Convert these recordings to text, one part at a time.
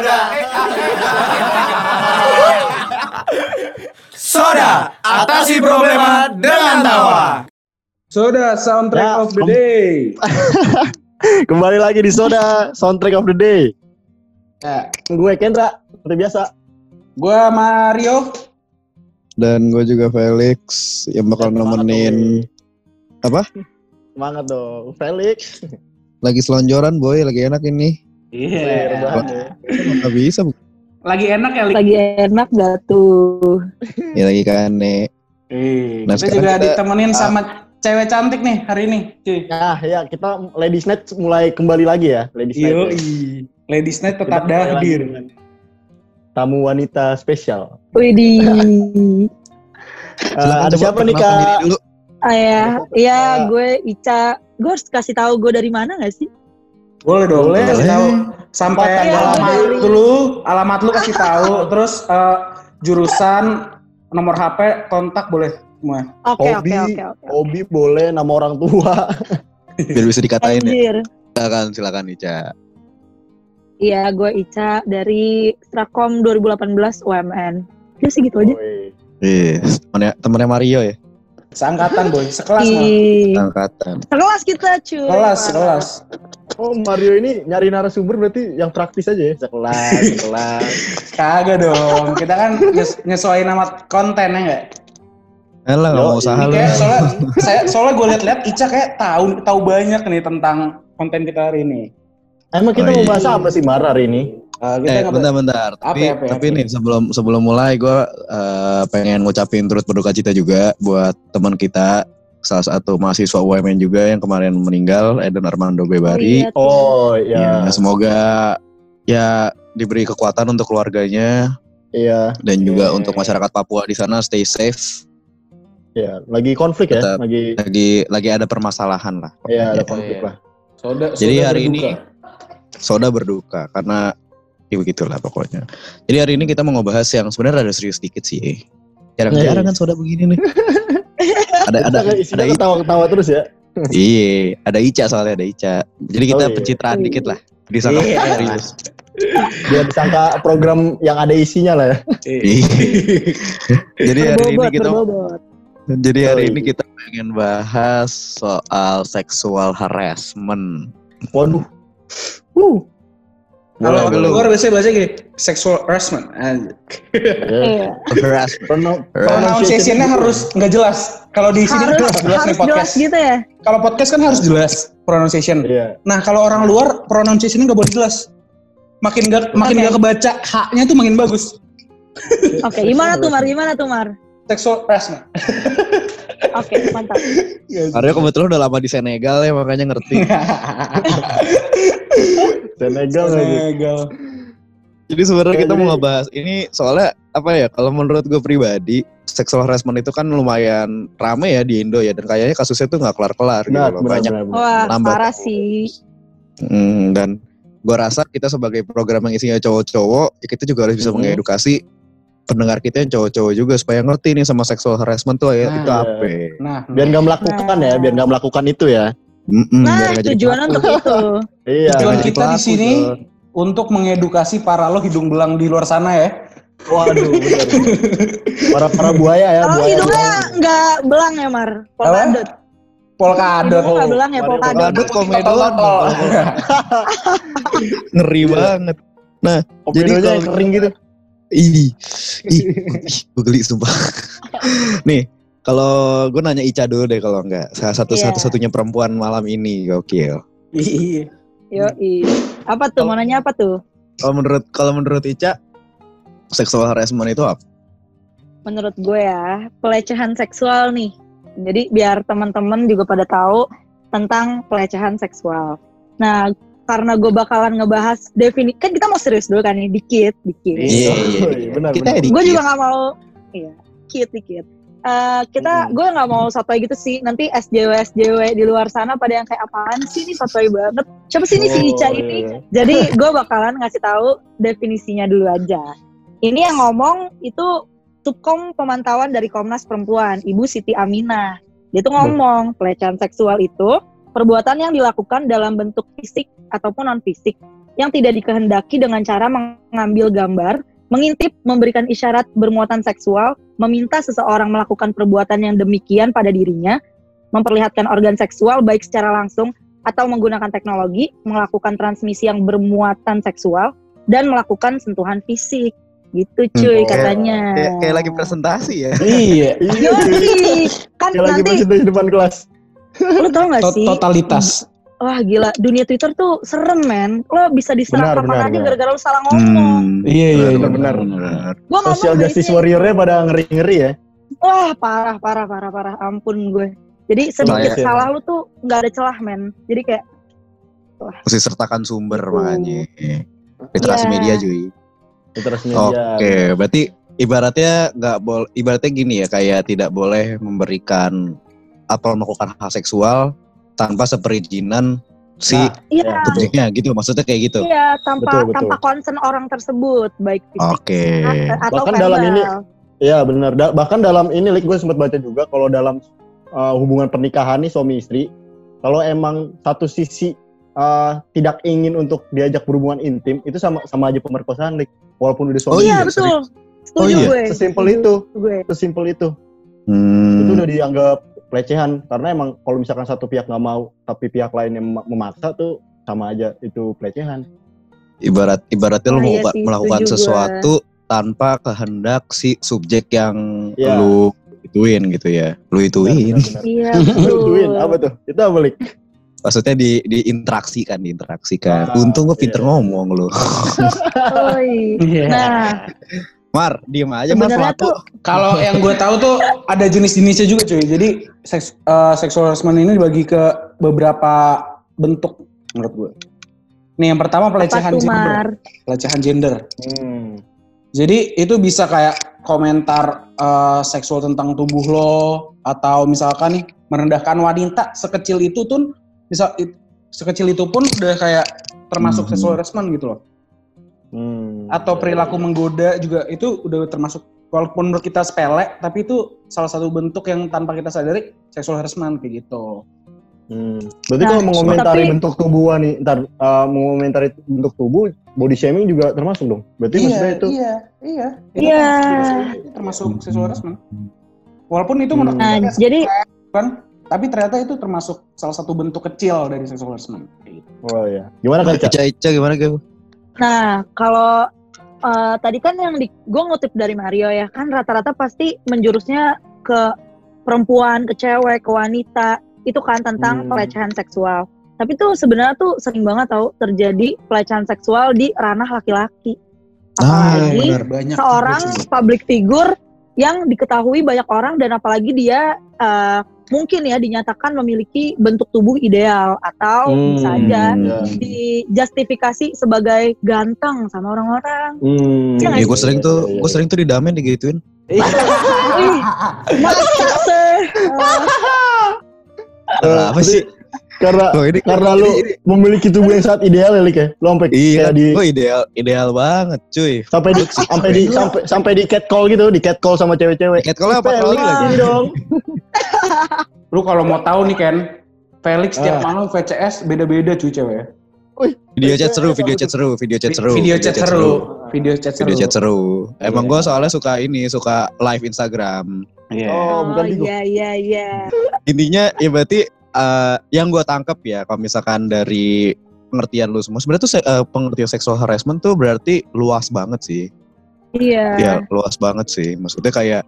Soda. Soda, atasi problema dengan tawa. Soda, soundtrack ya, of the day. Kembali lagi di Soda, soundtrack of the day. Ya. Gue Kendra, seperti biasa. Gue Mario. Dan gue juga Felix yang bakal nemenin apa? Semangat dong, Felix. Lagi selonjoran boy, lagi enak ini. Iya. Rebahan ya. Gak bisa, Bu. Lagi enak ya, Lik? Lagi enak gak tuh? ya lagi kane. Eh, Nah, kita juga kita- ditemenin sama cewek cantik nih hari ini, cuy. Nah, ya kita Ladies Night mulai kembali lagi ya, Ladies Night. Yo, ya. Ladies Night Kita tetap lagi hadir. Tamu wanita spesial. Widih. Silakan ada siapa nih Kak? diri dulu. Ah ya, iya Ah. gue Ica. Gue harus kasih tahu gue dari mana gak sih? Boleh dong, Boleh. kasih tahu sampai Iya, alamat dari- dulu, alamat lu kasih tahu, terus eh, jurusan, nomor HP, kontak boleh semua. Oke Hobi. oke oke oke. Hobi boleh, nama orang tua. Biar bisa dikatain ya. Anjir. Silakan, silakan Ica. Iya, gue Ica dari Strakom 2018 UMN. Udah sih gitu aja. Iya, temennya, temennya Mario ya. Seangkatan, boy. Sekelas, mah. Ih, Angkatan. Kelas kita cuy. Kelas, Parah. Oh Mario ini nyari narasumber berarti yang praktis aja ya, sekelas, sekelas. Kagak dong. Kita kan nyes- nyesuaiin nama konten ya enggak? Elah, gak Yo, mau usaha lu. soalnya saya soalnya gue liat-liat Ica kayak tahu tahu banyak nih tentang konten kita hari ini. Emang kita Oh, mau iya. bahas apa sih Mar hari ini? Uh, kita Eh, nggak- bentar-bentar. Tapi, Apa, apa, tapi apa? nih sebelum sebelum mulai gue eh, pengen ngucapin turut berduka cita juga buat teman kita salah satu mahasiswa UMN juga yang kemarin meninggal Eden Armando Bebari. Iya, tuh. Oh ya, Ya, semoga ya diberi kekuatan untuk keluarganya iya, dan juga Iya. untuk masyarakat Papua di sana stay safe. iya. Lagi konflik ya, Tetap. lagi, Lagi lagi ada permasalahan lah. ya ada pokoknya. konflik Iya. lah. Soda, Jadi soda hari berduka. ini- Soda berduka karena ya begitulah pokoknya. Jadi hari ini kita mau ngebahas yang sebenarnya ada serius dikit sih. Jarang-jarang Iya. kan soda begini nih. ada ada Kita ada isinya ketawa-ketawa terus ya. iya, ada Ica soalnya ada Ica. Jadi kita Oh, iya. pencitraan Iya. dikit lah. Disangka Iya. serius. Biar disangka program yang ada isinya lah ya. Iya. Jadi hari ini kita berbobot. jadi hari Oh, ini iya. kita pengen bahas soal sexual harassment. Waduh. Uh. Kalau Boleh, boleh. luar biasanya bahasa gini, sexual harassment. Ya. Iya. Harassment. Pronunciation-nya harus nggak jelas. Kalau di sini Harus jelas, jelas nih harus jelas podcast. gitu ya. Kalau podcast kan harus jelas pronunciation. Iya. Nah kalau orang luar pronunciation-nya nggak boleh jelas. Makin nggak makin Oke. nggak kebaca haknya tuh makin bagus. Oke, gimana tuh Mar? Gimana tuh Mar? Sexual harassment. Oke, mantap. Mario kebetulan udah lama di Senegal ya makanya ngerti. Senegal lagi. Senegal. Jadi sebenarnya Ya, kita mau ngebahas ini soalnya apa ya? Kalau menurut gue pribadi, sexual harassment itu kan lumayan rame ya di Indo ya dan kayaknya kasusnya tuh nggak kelar-kelar gitu loh. benar, Banyak benar, benar. Wah, Nambah. parah sih. Hmm, dan gue rasa kita sebagai program yang isinya cowok-cowok, ya kita juga harus bisa Mhm. mengedukasi pendengar kita yang cowok-cowok juga supaya ngerti nih sama sexual harassment tuh ya Nah, itu iya. apa. Nah, Biar nggak melakukan ya, biar nggak melakukan itu ya. Mm-mm, Nah, biar nggak jadi tujuan untuk itu. Iya. Tujuan kita di sini Jon. untuk mengedukasi para lo hidung belang di luar sana ya. Waduh, benar. Para para buaya ya, Kalau buaya. hidungnya nggak belang ya Mar? Polkadot. Polkadot. Nggak belang ya polkadot. Polkadot tol. Ngeri banget. Kopidonya Jadi kalau- kering gitu. Ih, ih, gue geli sumpah. Nih, kalau gue nanya Ica dulu deh kalau enggak. Salah satu Iya. satu-satunya perempuan malam ini, gokil. Iya. Yoi. Apa tuh? Mau nanya apa tuh? Kalau menurut kalau menurut Ica, sexual harassment itu apa? Menurut gue ya, pelecehan seksual nih. Jadi biar teman-teman juga pada tahu tentang pelecehan seksual. Nah, karena gue bakalan ngebahas defini kan kita mau serius dulu kan nih, dikit, dikit. Iya, iya, iya. Benar, Kita benar. edit. gue juga nggak mau iya dikit dikit Eh, kita gue nggak mau sotoy gitu sih. Nanti SJW SJW di luar sana pada yang kayak apaan sih ini sotoy banget? Siapa sih ini si Oh, Ica iya. ini jadi gue bakalan ngasih tahu definisinya dulu aja. Ini yang ngomong itu subkom pemantauan dari Komnas Perempuan Ibu Siti Aminah. Dia tuh ngomong pelecehan seksual itu perbuatan yang dilakukan dalam bentuk fisik ataupun non fisik yang tidak dikehendaki dengan cara mengambil gambar mengintip, memberikan isyarat bermuatan seksual, meminta seseorang melakukan perbuatan yang demikian pada dirinya, memperlihatkan organ seksual baik secara langsung atau menggunakan teknologi, melakukan transmisi yang bermuatan seksual, dan melakukan sentuhan fisik. Gitu cuy Hmm, katanya. Kayak, kayak lagi presentasi ya. Iya. Yoi, kan Kayak lagi nanti presentasi depan kelas. lu tau gak sih? Totalitas. Wah gila, dunia Twitter tuh serem men. Lo bisa diserang Benar, kapan benar, aja benar. gara-gara lo salah ngomong. Hmm, Iya, iya, iya. benar. Gua ngomong Social justice warrior-nya pada ngeri-ngeri ya. Wah parah, parah, parah, parah. Ampun gue. Jadi sedikit Saya- salah lu tuh nggak ada celah men. Jadi kayak Mesti sertakan sumber Gitu. makanya. Literasi Iya. media cuy. Literasi Oke, media. berarti ibaratnya nggak boleh, ibaratnya gini ya, kayak tidak boleh memberikan atau melakukan hal seksual tanpa seperizinan si Nah, iya, Ya, gitu, maksudnya kayak gitu. iya tanpa Betul, betul. tanpa concern orang tersebut baik fisik Oke. atau Bahkan dalam ini- Iya benar. Da- bahkan dalam ini, Lik, gue sempat baca juga kalau dalam uh, hubungan pernikahan nih suami istri, kalau emang satu sisi uh, tidak ingin untuk diajak berhubungan intim, itu sama sama aja pemerkosaan, Lik. Walaupun udah Oh suami. iya iya, betul. Setuju Oh iya? gue. Sesimpel itu. Gue. Sesimpel itu. Hmm. Itu udah dianggap pelecehan karena emang kalau misalkan satu pihak nggak mau tapi pihak lain yang mem- memaksa tuh sama aja itu pelecehan. ibarat ibaratnya lu Ah, iya melakukan, sih, sesuatu tanpa kehendak si subjek yang Iya. lu ituin gitu ya. Lu ituin. Iya. Ituin, apa tuh? Itu apa, Lik? Maksudnya di diinteraksikan, diinteraksikan. Ah, Untung gue pinter iya. ngomong lu. Oi. Iya. Nah, Mar, diem aja Mar tuh Kalau yang gue tahu tuh ada jenis-jenisnya juga cuy. Jadi seks, eh, sexual harassment ini dibagi ke beberapa bentuk menurut gue. Nih yang pertama apa pelecehan tuh gender. Mar? Pelecehan gender. Hmm. Jadi itu bisa kayak komentar eh, seksual tentang tubuh lo atau misalkan nih merendahkan wanita sekecil itu tuh bisa it- sekecil itu pun udah kayak termasuk Mhm. sexual harassment gitu loh. Hmm. Atau perilaku menggoda juga itu udah termasuk walaupun menurut kita sepele tapi itu salah satu bentuk yang tanpa kita sadari sexual harassment kayak gitu. Hmm. Berarti Nah, kalau mengomentari tapi- bentuk tubuh nih, ntar uh, mengomentari bentuk tubuh, body shaming juga termasuk dong. Berarti maksudnya itu iya, iya. Itu Iya. termasuk- termasuk sexual harassment. Walaupun itu menurut Hmm. Nah, kita jadi kan tapi ternyata itu termasuk salah satu bentuk kecil dari sexual harassment. Gitu. Oh ya. Gimana kan? Ica, Ica gimana Gem? Nah, kalau eh, tadi kan yang di, gue ngutip dari Mario ya, kan rata-rata pasti menjurusnya ke perempuan, ke cewek, ke wanita, itu kan tentang Hmm. pelecehan seksual. Tapi tuh sebenarnya tuh sering banget tau terjadi pelecehan seksual di ranah laki-laki. Ah, Apalagi benar. banyak seorang public figure yang diketahui banyak orang dan apalagi dia eh, mungkin ya dinyatakan memiliki bentuk tubuh ideal atau Hmm. bisa aja Ya. dijustifikasi sebagai ganteng sama orang-orang. Hmm. Iya nggak Iya, gue sering tuh, Iya, iya, gue sering tuh didamen digituin. Wih, masa sih? Eh, Apa sih? Karena Loh, ini karena ini- lu ini- memiliki tubuh yang sangat ideal ya, Lik ya. Lu sampai Iya, kayak di gue ideal, ideal banget, cuy. sampai di sampai di sampai sampai di catcall gitu, di catcall sama cewek-cewek. Cat call apa Felix kali lagi? dong. Lu kalau mau tahu nih Ken, Felix tiap Ah. malam VCS beda-beda cuy cewek. Video chat seru, video chat seru, video chat seru. Video chat seru. Video chat seru. Video chat seru. Emang Iya. gue soalnya suka ini, suka live Instagram. Iya. Oh, bukan Bigo. iya iya iya. Intinya ya berarti eh, yang gue tangkap ya, kalau misalkan dari pengertian lu semua, sebenarnya tuh se- eh, pengertian sexual harassment tuh berarti luas banget sih. Iya. Ya luas banget sih. Maksudnya kayak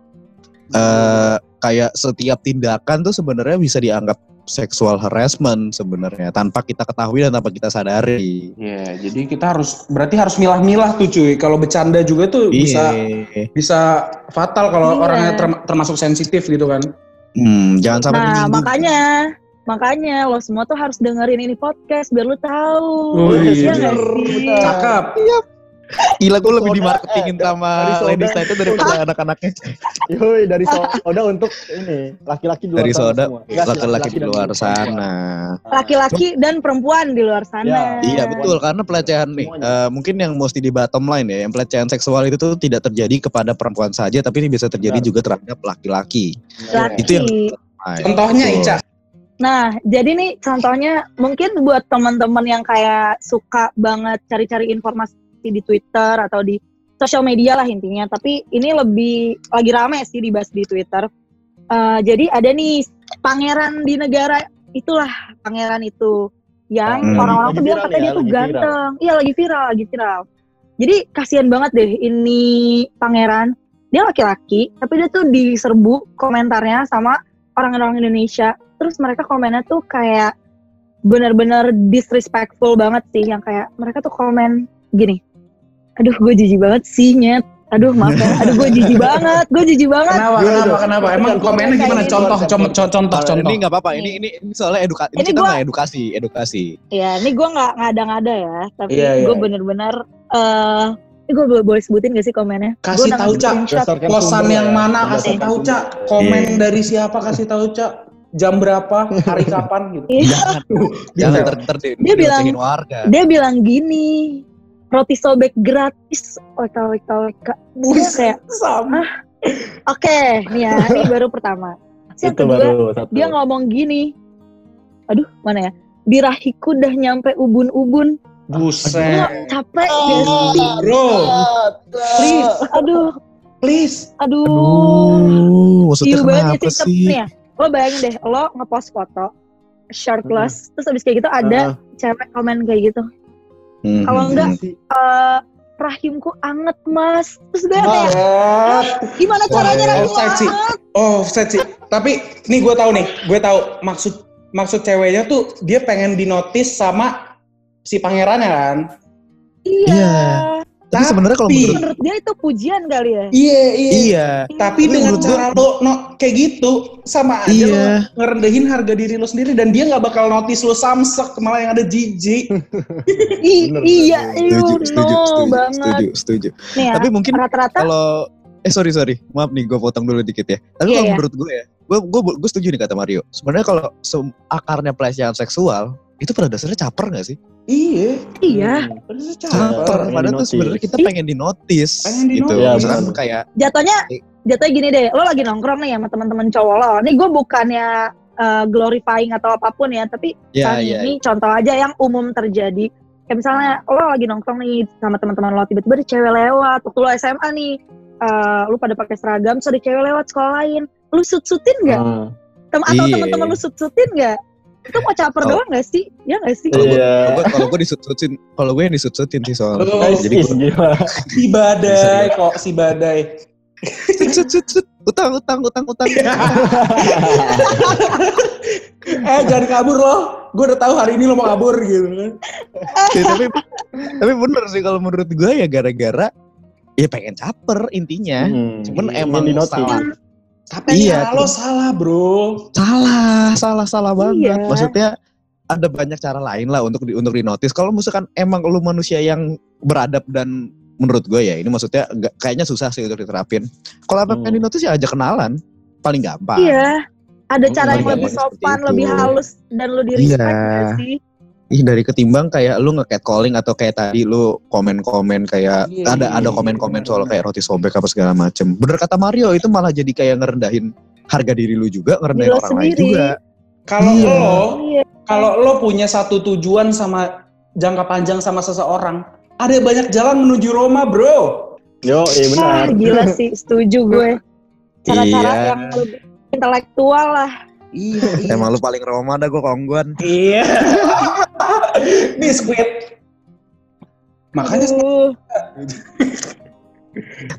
eh kayak setiap tindakan tuh sebenarnya bisa dianggap sexual harassment sebenarnya tanpa kita ketahui dan tanpa kita sadari. Iya, jadi kita harus berarti harus milah-milah tuh cuy. Kalau bercanda juga tuh bisa Iya. bisa fatal kalau Iya. orangnya term- termasuk sensitif gitu kan. Hmm, jangan sampai Nah makanya makanya lo semua tuh harus dengerin ini podcast biar lu tahu. Oh, Iya iya. sih? Cakep. Gila gue lebih dimarketingin eh, sama. Lady Side itu daripada anak-anaknya. Yoi, dari soda untuk ini laki-laki di luar Dari soda, sih, laki-laki di luar sana. Laki-laki dan perempuan di luar sana. Iya betul karena pelecehan nih eh, mungkin yang mesti di bottom line ya yang pelecehan seksual itu tuh tidak terjadi kepada perempuan saja tapi ini bisa terjadi Benar. juga terhadap laki-laki. Laki. Itu yang Contohnya. Ica. Nah, jadi nih contohnya mungkin buat teman-teman yang kayak suka banget cari-cari informasi di Twitter atau di sosial media lah intinya. Tapi ini lebih lagi rame sih dibahas di Twitter. Eh, jadi ada nih pangeran di negara itulah pangeran itu yang Hmm. orang-orang tuh bilang katanya ya, dia tuh lagi viral. ganteng iya lagi viral lagi viral jadi kasihan banget deh ini pangeran dia laki-laki tapi dia tuh diserbu komentarnya sama orang-orang Indonesia terus mereka komennya tuh kayak benar-benar disrespectful banget sih yang kayak mereka tuh komen gini aduh gue jijik banget sih nyet aduh maaf ya aduh gue jijik banget gue jijik banget Kenapa? Gimana Kenapa? Kenapa? Emang komennya gimana? gitu. Contoh, contoh, contoh, contoh, contoh. Ini nggak apa-apa. Ini ini ini soalnya edukasi. Ini, Ini kita gua- nggak edukasi, edukasi. ya ini gue nggak ngada-ngada ya tapi Iya, iya. gue bener-bener eh ini gue boleh, boleh sebutin gak sih komennya Kasih tahu, Cak. Kosan yang ya. mana? Kasih tahu. Cak. Komen Iya. dari siapa? Kasih tahu, Cak. Jam berapa? Hari kapan? Gitu. Iya. Jangan, jangan ter ter di- Dia bilang- warga. dia bilang gini roti sobek gratis wk wk wk Dia kayak Sama. oke nih ya ini baru pertama yang kedua baru satu. dia ngomong gini aduh mana ya birahiku udah nyampe ubun-ubun Lo Buset. capek gak sih Bro, please, aduh please. aduh Aduh, maksudnya Iu banget kenapa sih ya lo bayangin deh lo ngepost foto shirtless terus abis kayak gitu ada Ah, cewek komen kayak gitu Hmm, Kalau hmm, enggak, hmm. eh rahimku anget mas terus gue kayak Banget. gimana Wah, caranya rahim offside lo sih. anget Oh, offset sih. Tapi nih gue tahu nih, gue tahu maksud maksud ceweknya tuh dia pengen dinotis sama si pangerannya kan. iya Iya. Tapi sebenarnya kalau menurut menurut dia itu pujian kali ya Iya, iya. iya, Tapi Tapi dengan menurut cara lo no, kayak gitu sama aja Iya. lo ngerendahin harga diri lo sendiri dan dia nggak bakal notice lo samsek malah yang ada jijik. Iya iya setuju, no setuju, setuju, banget setuju, setuju. nih ya Tapi mungkin rata-rata kalau eh sorry sorry maaf nih gue potong dulu dikit ya tapi Iya, kalau iya. menurut gue ya gue gue gue setuju nih kata Mario sebenarnya kalau akarnya pelecehan seksual itu pada dasarnya caper gak sih? Iya. iya. Terus caper. caper. pengen padahal tuh sebenarnya kita pengen dinotis Pengen gitu. dinotis. Iya, misalkan kayak jatuhnya jatuhnya gini deh. Lo lagi nongkrong nih sama teman-teman cowok lo. Nih gue bukannya eh, glorifying atau apa pun ya tapi ya kan ya ini contoh aja yang umum terjadi. Kayak misalnya lo lagi nongkrong nih sama teman-teman lo tiba-tiba ada cewek lewat. Waktu lo SMA nih eh, lu pada pakai seragam ada cewek lewat sekolah lain lu sut-sutin nggak? Ah. Tem- atau Iya. teman-teman lu sut-sutin nggak itu mau caper Oh. doang nggak sih ya nggak sih kalau gue Iya. kalau gue kalau gue disut-sutin kalau gue yang disut-sutin sih soalnya Oh, Guys, jadi is, gila. Si badai kok si badai. sut sut sut utang utang utang utang eh jangan kabur lo. Gue udah tahu hari ini lo mau kabur gitu kan. Ya, tapi tapi bener sih kalau menurut gue ya gara-gara ya pengen caper intinya Hmm. Cuman emang salah. Tapi Iya, lo terus- salah bro. salah salah salah banget. Iya. maksudnya ada banyak cara lain lah untuk di, untuk dinotis. Kalau misalkan emang lu manusia yang beradab dan menurut gue ya ini maksudnya nggak kayaknya susah sih untuk diterapin. Kalau apa Hmm. pengen dinotis ya ajak kenalan. Paling gampang. Iya. Ada Hmm, cara yang lebih sopan lebih halus dan lu di respect Iya. sih Ih dari ketimbang kayak lu nge-catcalling atau kayak tadi lu komen-komen kayak Iya, ada iya, ada iya, komen-komen benar, soal kayak roti sobek apa segala macem. Bener kata Mario itu malah jadi kayak ngerendahin harga diri lu juga, ngerendahin Diri orang lain sendiri. juga. Kalau Iya. lo iya kalau lo punya satu tujuan sama jangka panjang sama seseorang, ada banyak jalan menuju Roma, bro. Yo, iya ah benar. gila sih setuju gue cara-cara Iya. yang lebih intelektual lah Iya, Emang lu paling Roma dah gue kongguan. Iya. Biskuit. Makanya.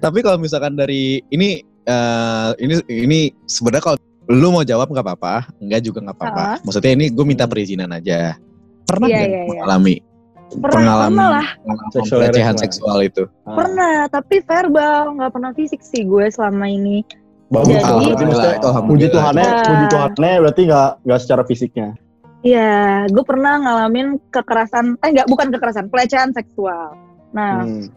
Tapi kalau misalkan dari ini eh, ini ini sebenarnya kalau lu mau jawab nggak apa-apa, enggak juga nggak apa-apa. Ah. Maksudnya ini gue minta perizinan aja. Pernah Iya, nggak iya, iya. mengalami pernah pengalaman pernah lah pengalaman Seksual pelecehan seksual itu? Ah. pernah tapi verbal nggak pernah fisik sih gue selama ini Bagus. Jadi- Berarti maksudnya itu alhamdulillah. puji Tuhannya, Ah. puji Tuhannya berarti nggak nggak secara fisiknya. Iya, gue pernah ngalamin kekerasan, eh nggak bukan kekerasan, pelecehan seksual. Nah, Hmm.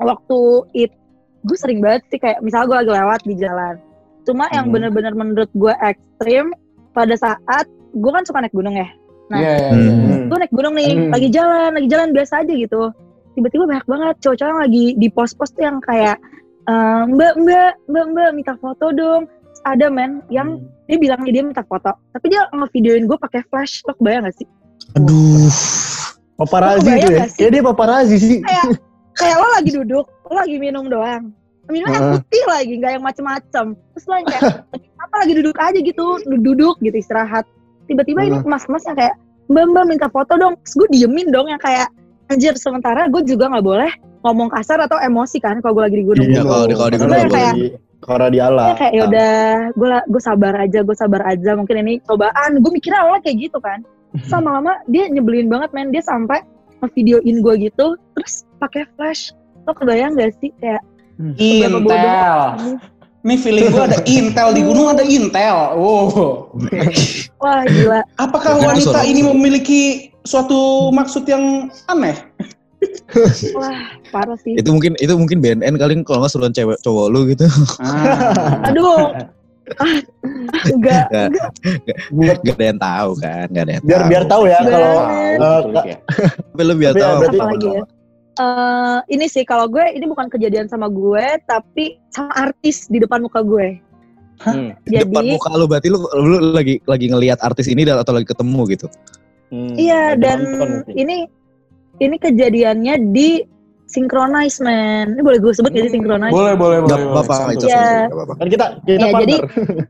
waktu itu gue sering banget sih kayak misalnya gue lagi lewat di jalan. Cuma yang Hmm. bener-bener menurut gue ekstrim pada saat gue kan suka naik gunung ya. Nah, Iya, iya, Hmm. iya. gue naik gunung nih, Hmm. lagi jalan, lagi jalan biasa aja gitu. Tiba-tiba banyak banget cowok-cowok yang lagi di pos-pos tuh yang kayak "Eh, mbak mbak mbak mbak minta foto dong. Terus Ada men yang Hmm. dia bilangnya dia minta foto, tapi dia ngevideoin gue pakai flash, lo kebayang gak sih? Aduh. Paparazi itu ya. Kayak dia paparazi sih. Kayak kayak lo lagi duduk, lo lagi minum doang. Minumnya yang Heeh. putih lagi, nggak yang macem-macem. Terus lo yang kayak apa lagi duduk aja gitu duduk gitu istirahat tiba-tiba ini Hmm. mas-mas yang kayak mbak mbak minta foto dong terus gue diemin dong yang kayak anjir sementara gue juga nggak boleh ngomong kasar atau emosi kan kalau gue lagi di gunung Iya, kalau di- kalau di gunung nggak boleh. di- Karena di ala. Ya kayak yaudah gue gue sabar aja gue sabar aja mungkin ini cobaan gue mikirnya awalnya kayak gitu kan sama lama dia nyebelin banget men dia sampai ngevideoin gue gitu terus pakai flash lo kebayang gak sih kayak bodoh. Intel. Nih feeling gue ada Intel di gunung ada Intel. Oh. wah gila Apakah wanita ini memiliki suatu maksud yang aneh? wah parah sih Itu mungkin itu mungkin BNN kali kalau nggak suruhan cewek cowok lu gitu. Ah. aduh ah, enggak Buat- Gak ada yang tahu kan, gak ada yang biar tahu. biar tahu ya kalau. Tapi lu biar ya, tahu. berarti- apa Apalagi ya? Eh, ini sih kalau gue ini bukan kejadian sama gue tapi sama artis di depan muka gue Hmm. Di depan jadi muka lu berarti lu lu lagi lagi ngelihat artis ini atau lagi ketemu gitu. Hmm, iya lagi dan ini ini kejadiannya di synchronize man ini boleh gue sebut gak sih synchronize Boleh, boleh, boleh. Gak apa-apa, itu Iya. apa-apa. kan kita kita Ya, jadi- partner.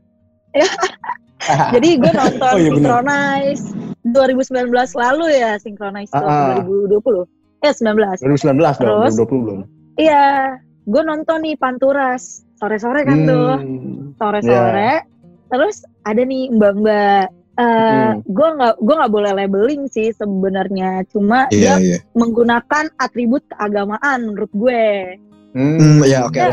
jadi gue nonton Oh, iya bener. synchronize 2019 lalu ya synchronize tuh, Ah, ah. 2020 eh 19 2019 dong, Terus? 2020 belum. iya gue nonton nih Panturas sore-sore kan tuh Hmm. sore-sore terus ada nih mbak-mbak eh Hmm. gue nggak gue nggak boleh labeling sih sebenarnya. Cuma Iya, dia iya. menggunakan atribut keagamaan menurut gue. Hmm, ya oke Iya,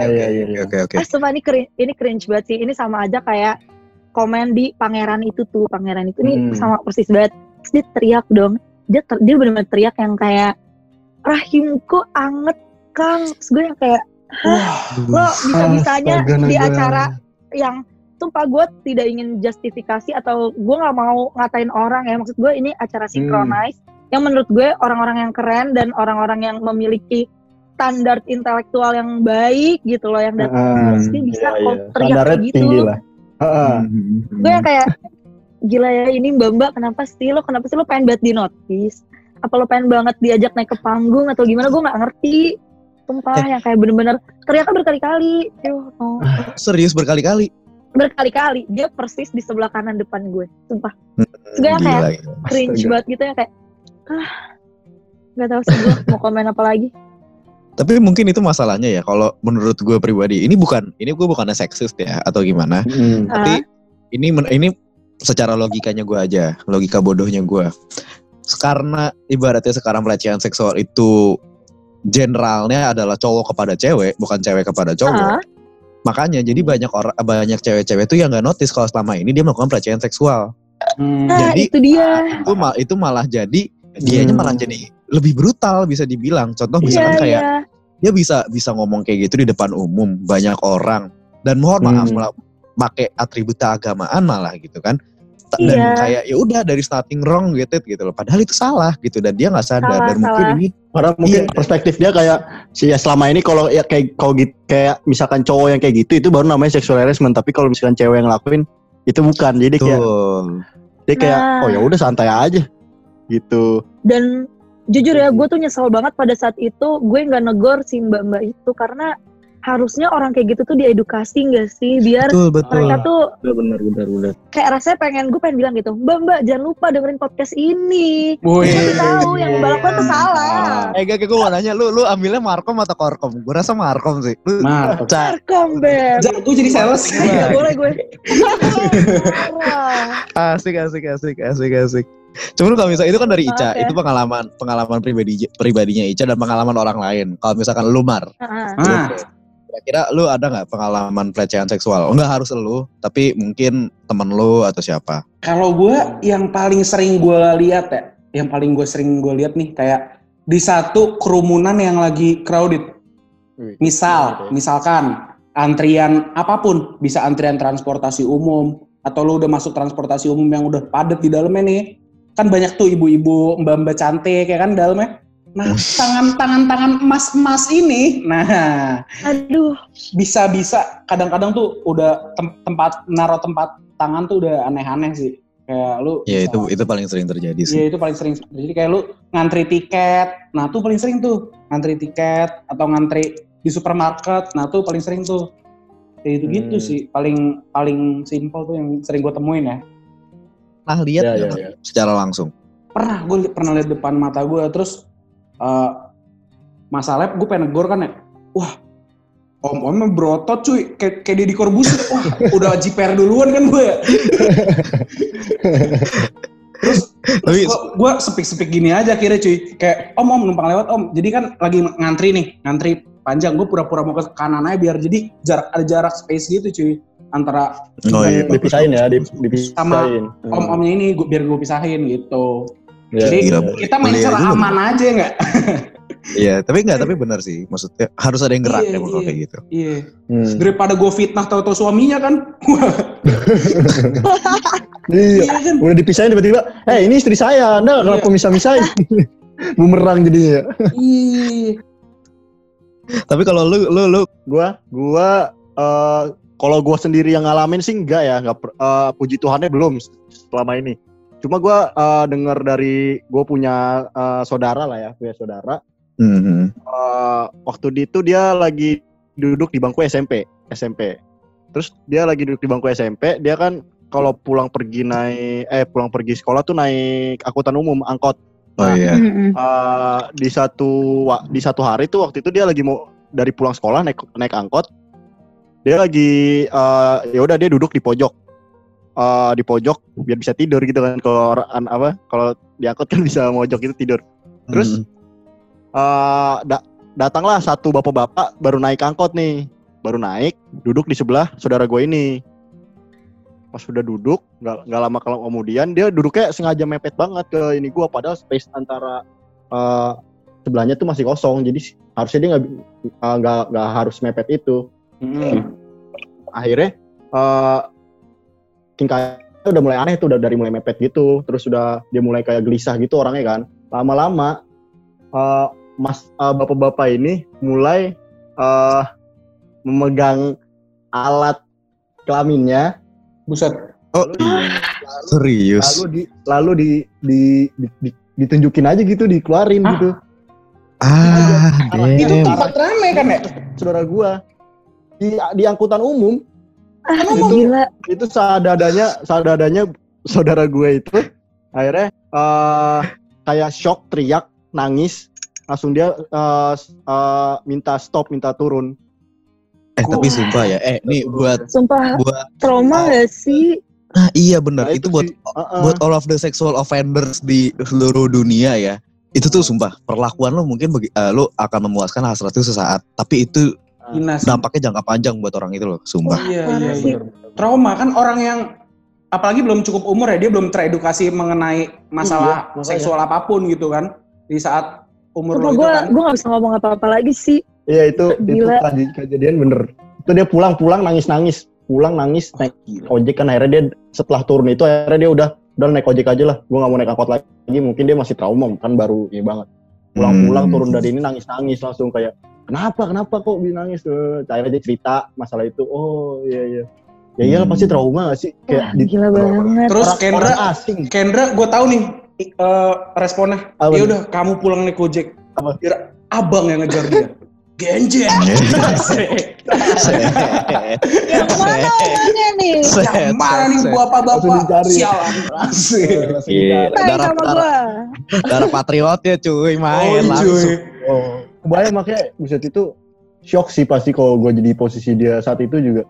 oke oke oke ah ini cringe, ini cringe banget sih. Ini sama aja kayak komen di pangeran itu tuh pangeran itu. Nih Hmm. sama persis banget. Terus dia teriak dong. Dia ter, dia benar-benar teriak yang kayak rahimku anget kang. Terus gue yang kayak lo bisa-bisanya Astaga, di acara yang sumpah gue tidak ingin justifikasi atau gue nggak mau ngatain orang ya maksud gue ini acara Hmm. synchronize yang menurut gue orang-orang yang keren dan orang-orang yang memiliki standar intelektual yang baik gitu loh yang datang Ah, terus dia bisa iya, iya. teriak gitu tinggi lah. Heeh. Hmm. gue yang kayak gila ya ini mbak mbak kenapa sih lo kenapa sih lo pengen banget di notice apa lo pengen banget diajak naik ke panggung atau gimana gue nggak ngerti sumpah yang kayak bener-bener teriaknya berkali-kali oh. Serius berkali-kali. Berkali-kali dia persis di sebelah kanan depan gue sumpah gue yang kayak Gila, cringe Astaga. banget gitu ya kayak ah nggak tahu sih gue mau komen apa lagi Tapi mungkin itu masalahnya ya. Kalau menurut gue pribadi, ini bukan ini gue bukannya seksis ya atau gimana. Hmm. Tapi ini men- ini secara logikanya gue aja, logika bodohnya gue. Karena ibaratnya sekarang pelecehan seksual itu generalnya adalah cowok kepada cewek, bukan cewek kepada cowok. Ah, Makanya jadi banyak orang banyak cewek-cewek tuh yang nggak notice kalau selama ini dia melakukan pelecehan seksual. Hmm. nah Jadi- itu dia Itu mal itu malah jadi dianya Hmm. malah jadi lebih brutal bisa dibilang. Contoh iya misalkan kayak iya dia bisa bisa ngomong kayak gitu di depan umum banyak orang dan mohon maaf Hmm. malah pakai atribut keagamaan malah gitu kan dan Iya. kayak ya udah dari starting wrong gitu gitu loh padahal itu salah gitu dan dia nggak sadar Salah, dan mungkin salah. ini Karena mungkin Iya. perspektif dia kayak sih ya selama ini kalau ya kayak kalau gitu kayak misalkan cowok yang kayak gitu itu baru namanya sexual harassment tapi kalau misalkan cewek yang ngelakuin itu bukan jadi kayak tuh dia kayak Nah. oh ya udah santai aja gitu. dan jujur ya gue tuh nyesel banget pada saat itu gue nggak negor si mbak mbak itu karena harusnya orang kayak gitu tuh diedukasi nggak sih biar betul betul mereka tuh Benar benar benar. kayak rasanya pengen gue pengen bilang gitu mbak mbak jangan lupa dengerin podcast ini. Kasih tahu yang mbak lakukan tuh salah eh gak gue mau nanya lu lu ambilnya markom atau korkom gue rasa markom sih lu Mantap. Ca- Markom beb Jago jadi sales. Nggak boleh gue asik asik asik asik asik Cuma kalau misalnya itu kan dari Ica, ya. itu pengalaman pengalaman pribadi pribadinya Ica dan pengalaman orang lain. Kalau misalkan lu Mar, Heeh. Ah, Kira-kira lu ada nggak pengalaman pelecehan seksual? Enggak harus lu, tapi mungkin temen lu atau siapa? kalau gue yang paling sering gue lihat ya, yang paling gue sering gue lihat nih kayak di satu kerumunan yang lagi crowded. Misal, misalkan antrian apa pun, bisa antrian transportasi umum atau lu udah masuk transportasi umum yang udah padat di dalamnya nih. Kan banyak tuh ibu-ibu, mbak-mbak cantik ya kan dalamnya. Nah, tangan-tangan-tangan emas-emas ini, nah aduh bisa-bisa kadang-kadang tuh udah tem- tempat naruh tempat tangan tuh udah aneh-aneh sih. Kayak lu Ya bisa- itu itu paling sering terjadi sih. Iya itu paling sering. Jadi kayak lu ngantri tiket, nah tuh paling sering tuh ngantri tiket atau ngantri di supermarket, nah tuh paling sering tuh. kayak gitu gitu Hmm. sih paling paling simpel tuh yang sering gue temuin ya Nah lihat Ya, ya, ya. secara langsung. pernah gue pernah lihat depan mata gue terus eh masalah gue pengen negor kan ya? Wah om omnya berotot cuy. Kayak kayak Deddy Corbuzier. Wah udah jiper duluan kan gue ya? Terus Tapi gue sepik-sepik gini aja kira cuy. Kayak om om numpang lewat om. Jadi kan lagi ngantri nih ngantri panjang. Gue pura-pura mau ke kanan aja biar jadi jarak ada jarak space gitu cuy. Antara Oh iya. Dipisahin ya, dip- dipisahin. Hmm. om-omnya ini gua, biar gue pisahin gitu Ya, jadi gila, kita main secara aman aja nggak Iya, tapi enggak, tapi benar sih. Maksudnya harus ada yang gerak Iya, deh kalau iya. kayak gitu. iya Hmm. daripada gue fitnah tahu-tahu suaminya kan Iya. iya kan Udah dipisahin tiba-tiba, eh ini istri saya, anda kenapa Iya. misah-misahin? Bumerang jadinya. Iya. Tapi kalau lu lu lu Gua, gua, eh kalau gua sendiri yang ngalamin sih enggak ya, enggak per- eh, puji Tuhannya belum selama ini. Cuma gua eh, dengar dari gua punya eh, saudara lah ya, punya saudara. Mhm. eh, waktu di itu dia lagi duduk di bangku SMP, SMP. Terus dia lagi duduk di bangku SMP, dia kan kalau pulang pergi naik eh pulang pergi sekolah tuh naik angkutan umum, angkot. Oh Nah, iya. Mm-mm. Eh, di satu di satu hari tuh waktu itu dia lagi mau dari pulang sekolah naik naik angkot. Dia lagi eh, ya udah dia duduk di pojok. Eh, di pojok biar bisa tidur gitu kan kalau apa kalau diangkut kan bisa mojok itu tidur. Terus Mhm. eh da- datanglah satu bapak-bapak baru naik angkot nih baru naik duduk di sebelah saudara gue ini pas sudah duduk nggak nggak lama kalau kemudian dia duduknya sengaja mepet banget ke ini gue padahal space antara eh, sebelahnya tuh masih kosong jadi harusnya dia nggak nggak nggak harus mepet itu Hmm. akhirnya eh tingkahnya udah mulai aneh tuh udah dari mulai mepet gitu. Terus sudah dia mulai kayak gelisah gitu orangnya kan. Lama-lama eh, mas eh, bapak-bapak ini mulai eh, memegang alat kelaminnya. Buset. Oh, lalu, serius. lalu di lalu di, di, di- di- ditunjukin aja gitu dikeluarin Hah? gitu. Ah, itu damn. tempat rame kan ya saudara gua. Di di angkutan umum Ah, Itu- gila. itu seadanya seadanya saudara gue itu akhirnya eh kayak shock teriak nangis langsung dia eh, s- eh, minta stop minta turun Eh tapi sumpah ya, eh nih buat Sumpah buat trauma gak sih? nah iya benar Nah, itu, buat sih, uh-uh. buat all of the sexual offenders di seluruh dunia ya. Itu tuh sumpah perlakuan lo mungkin bagi, eh, lo akan memuaskan hasrat itu sesaat, tapi itu Dinas. dampaknya jangka panjang buat orang itu loh, sumpah. iya Parah iya sih. bener. trauma kan orang yang apalagi belum cukup umur ya dia belum teredukasi mengenai masalah Iya, seksual apa pun gitu kan di saat umur Sumpah lo itu gue kan gue gak bisa ngomong apa-apa lagi sih. iya itu itu Gila. traje- kejadian bener itu dia pulang pulang nangis nangis pulang nangis naik ojek kan akhirnya dia setelah turun itu akhirnya dia udah udah naik ojek aja lah gue nggak mau naik angkot lagi mungkin dia masih trauma kan baru ini banget pulang-pulang Hmm. turun dari ini nangis-nangis langsung kayak kenapa kenapa kok bisa nangis Eh, akhirnya dia cerita masalah itu oh iya iya ya iyalah Hmm. pasti trauma gak sih kayak Wah, di gila banget. terus orang, Kendra orang asing Kendra gue tahu nih eh, responnya Apa ya nih? udah kamu pulang naik ojek Apa? Kira abang yang ngejar dia genjet Yang mana orangnya nih? yang mana nih bapak-bapak sialan. Langsung Iya. Darah- sama darah-. Darah patriot ya cuy, main Oh, langsung. cuy. oh kebayang makanya buset itu shock sih pasti kalau gue jadi posisi dia saat itu juga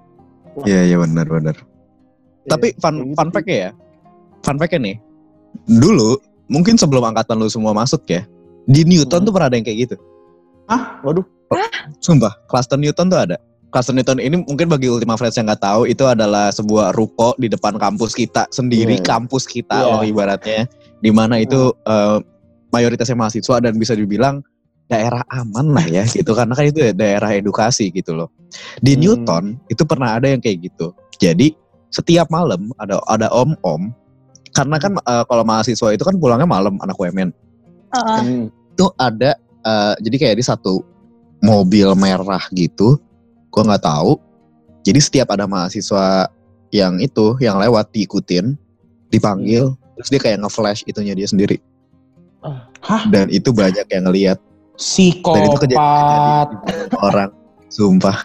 Iya iya benar benar. Tapi Iya, fun kayak gitu fun sih. fact ya, fun fact nih. Dulu mungkin sebelum angkatan lu semua masuk ya, di Newton Hmm. tuh pernah ada yang kayak gitu. waduh Sumpah, Cluster Newton tuh ada. Cluster Newton ini mungkin bagi Ultima Friends yang nggak tahu itu adalah sebuah ruko di depan kampus kita sendiri, Hmm. kampus kita Iya. loh ibaratnya, di mana itu eh, mayoritasnya mahasiswa dan bisa dibilang daerah aman lah ya gitu karena kan itu daerah edukasi gitu loh. Di Hmm. Newton itu pernah ada yang kayak gitu. Jadi setiap malam ada ada om-om karena kan eh, kalau mahasiswa itu kan pulangnya malam anak UMN Heeh. Hmm. itu ada eh, jadi kayak di satu mobil merah gitu gua nggak tahu jadi setiap ada mahasiswa yang itu yang lewat diikutin dipanggil terus dia kayak nge-flash itunya dia sendiri Hah? dan itu banyak yang ngelihat psikopat orang sumpah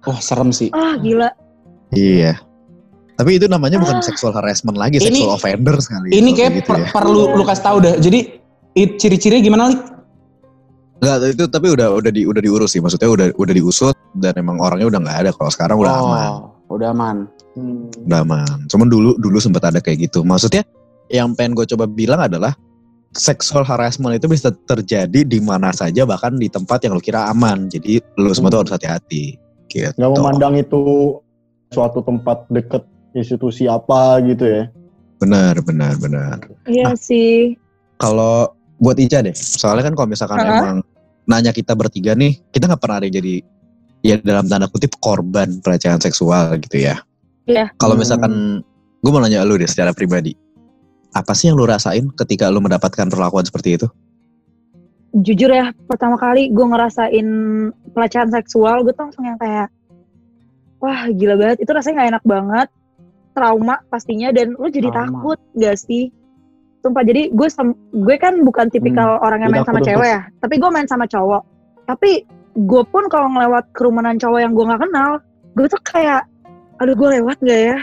Wah serem sih. Ah gila. Iya. Tapi itu namanya bukan Ah. sexual harassment lagi, Ini- sexual offender sekali. Ini kalau kayak gitu per- ya. perlu lu kasih tahu dah. Jadi it, ciri-cirinya gimana lik? Enggak, itu tapi udah udah di udah diurus sih. Maksudnya udah udah diusut dan emang orangnya udah nggak ada. Kalau sekarang udah aman, Oh, Udah aman. udah aman. Cuman dulu dulu sempat ada kayak gitu. Maksudnya yang pengen gue coba bilang adalah sexual harassment itu bisa terjadi di mana saja bahkan di tempat yang lu kira aman. Jadi lu semua tuh harus hati-hati. Gitu. Nggak memandang itu suatu tempat deket institusi apa gitu ya. Benar, benar, benar. Iya Ah. sih. Kalau buat Ica deh, soalnya kan kalau misalkan Ha-ha. emang nanya kita bertiga nih, kita nggak pernah ada yang jadi ya dalam tanda kutip korban pelecehan seksual gitu ya. Iya. Kalau Hmm. misalkan gue mau nanya lu deh secara pribadi, apa sih yang lu rasain ketika lu mendapatkan perlakuan seperti itu? Jujur ya, pertama kali gue ngerasain pelecehan seksual, gue tuh langsung yang kayak, wah gila banget. Itu rasanya gak enak banget, trauma pastinya, dan lu jadi Trauma. takut gak sih? Sumpah, jadi gue gue kan bukan tipikal orang yang main sama cewek ya, tapi gue main sama cowok. Tapi gue pun kalau ngelewat kerumunan cowok yang gue gak kenal, gue tuh kayak, aduh gue lewat gak ya?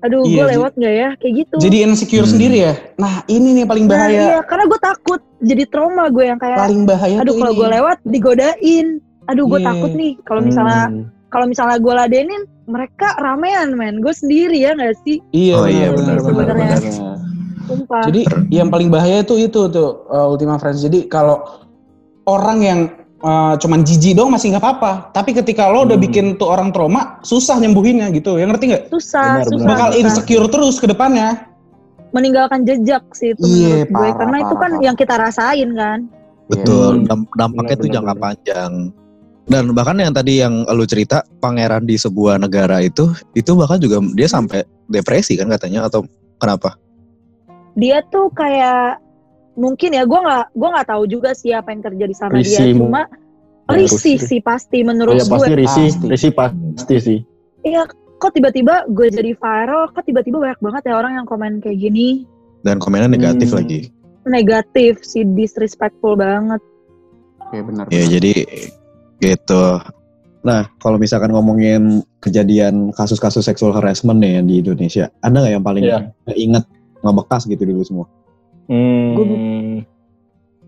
Aduh gue Iya, Ji. lewat gak ya? Kayak gitu. Jadi insecure Hmm. sendiri ya. Nah ini nih paling Nah, bahaya. iya, karena gue takut jadi trauma gue yang kayak Paling bahaya aduh kalau gue lewat digodain aduh gue Iya. takut nih kalau misalnya Hmm. kalau misalnya gue ladenin mereka ramean men gue sendiri ya nggak sih Iya, Oh, iya, benar, benar, Jadi yang paling bahaya tuh itu tuh uh, Ultima Friends. Jadi kalau orang yang uh, cuman jijik dong masih nggak apa-apa. Tapi ketika lo udah Hmm. bikin tuh orang trauma, susah nyembuhinnya gitu. Yang ngerti nggak? susah Benar, susah, benar. Bakal susah. insecure terus ke depannya. meninggalkan jejak sih itu Iya, menurut gue parah, karena itu parah, kan parah. yang kita rasain kan Betul, Hmm. damp- dampaknya Benar, tuh benar, jangka benar. panjang. Dan bahkan yang tadi yang lu cerita pangeran di sebuah negara itu, itu bahkan juga dia sampai depresi kan katanya atau kenapa? dia tuh kayak mungkin ya gue nggak gue nggak tahu juga sih apa yang terjadi sama dia Risih, cuma Ya, risih risih. sih pasti Oh, menurut ya pasti gue risih, Pasti. risih pasti sih. iya kok tiba-tiba gue jadi viral kok tiba-tiba banyak banget ya orang yang komen kayak gini Dan komennya negatif Hmm. lagi. negatif sih disrespectful banget Oke, benar. Ya jadi gitu. Nah, kalau misalkan ngomongin kejadian kasus-kasus seksual harassment nih yang di Indonesia, ada nggak yang paling Iya. inget ngebekas gitu dulu semua? Hmm.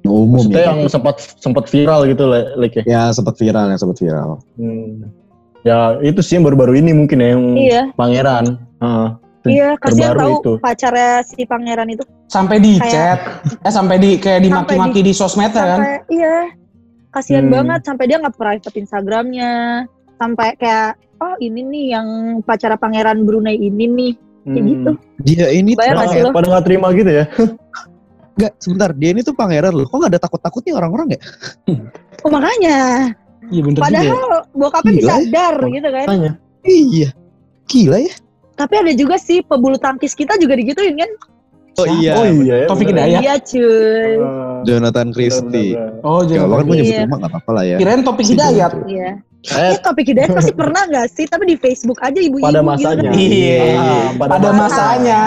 Umum Maksudnya ya. yang sempat sempat viral gitu Le- Lik ya. Ya sempat viral, yang sempat viral. Hmm. Ya itu sih yang baru-baru ini mungkin ya yang Iya, pangeran. Heeh. iya, kasihan tahu itu. pacarnya si pangeran itu Sampai di Kayak- chat, eh sampai di kayak dimaki-maki di, sosmed ya kan? iya, kasihan Hmm. banget sampai dia nggak private Instagramnya, sampai kayak oh ini nih yang pacara pangeran Brunei ini nih, kayak Hmm. gitu. Dia ini tuh pangeran-? Pada nggak terima gitu ya? Enggak, sebentar. Dia ini tuh pangeran loh. Kok nggak ada takut-takutnya orang-orang ya? Oh makanya, Iya bener juga. ya. padahal bokapnya Gila bisa ya. dar gitu kan. Tanya. Iya. Gila ya. Tapi ada juga sih pebulu tangkis kita juga digituin kan? Oh iya. Oh iya ya. Taufik. Hidayat. Iya cuy. Ah, Jonathan Christie. Oh, Ya, jangan. bahkan gue nyebut Iya. rumah gak apa-apa lah ya. Kirain topik hidayat. Iya. Eh, Eh topik hidayat pasti pernah nggak sih? Tapi di Facebook aja ibu-ibu pada gitu masanya. kan. Iya. Ah, Pada masanya.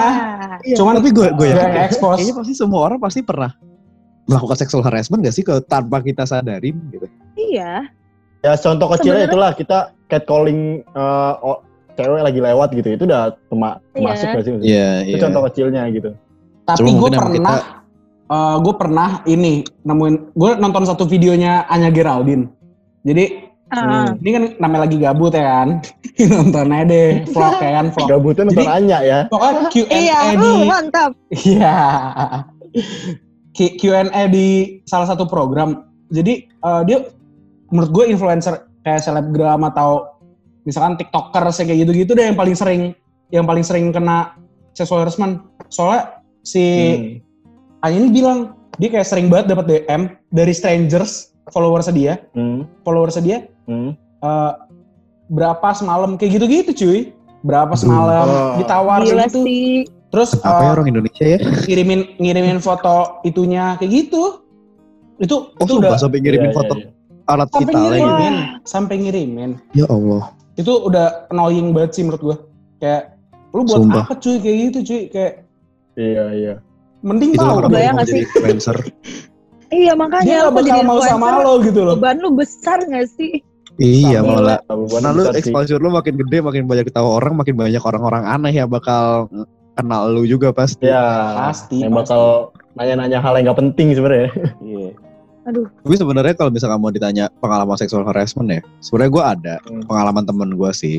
Iya, Cuman tapi gue gue yakin expose. kayaknya pasti semua orang pasti pernah melakukan sexual harassment gak sih kalau tanpa kita sadarin gitu. Iya. Ya contoh kecilnya itulah kita catcalling eh, oh, cewek lagi lewat gitu. Itu udah tema- Iya. masuk gak sih? Iya, Itu contoh kecilnya gitu. Tapi Cuma gue mungkin emang pernah, gue pernah ini nemuin, gue nonton satu videonya Anya Geraldine. Jadi Ah, ini kan namanya lagi gabut ya kan, nonton aja deh vlog ya kan vlog. Gabutnya nonton Jadi- Anya ya. Pokoknya Q&A Iya, di, uh, mantap. iya, Q&A di salah satu program. Jadi eh, dia menurut gue influencer kayak selebgram atau misalkan tiktoker kayak gitu-gitu deh yang paling sering yang paling sering kena sexual harassment. Soalnya si Hmm. Anya ini bilang dia kayak sering banget dapat DM dari strangers followers dia, Hmm. followers dia Hmm. eh, berapa semalam kayak gitu-gitu cuy. Berapa semalam Oh. ditawar Gila gitu. sih. Terus Apa ya eh, orang Indonesia ya? ngirimin ngirimin foto itunya kayak gitu. Itu Oh, itu sumpah udah sampai ngirimin Iya, foto iya, iya. alat sampai gitu. ngirimin, sampai ngirimin. Ya Allah. Itu udah annoying banget sih menurut gua. Kayak lu buat Sumpah. apa cuy kayak gitu cuy kayak Iya, iya. mending Itu tahu nggak jadi sih? influencer. Iya makanya dia lu gak bakal jadi mau sama lo gitu loh. Beban lu besar gak sih? Iya malah. Nah lu exposure lu makin gede, makin banyak tahu orang, makin banyak orang-orang aneh yang bakal kenal lu juga pasti. Ya, Pasti, yang pasti. bakal nanya-nanya hal yang gak penting sebenarnya. Iya. Aduh, Tapi sebenarnya kalau misalkan mau ditanya pengalaman seksual harassment ya, sebenarnya gue ada Hmm. pengalaman temen gue sih,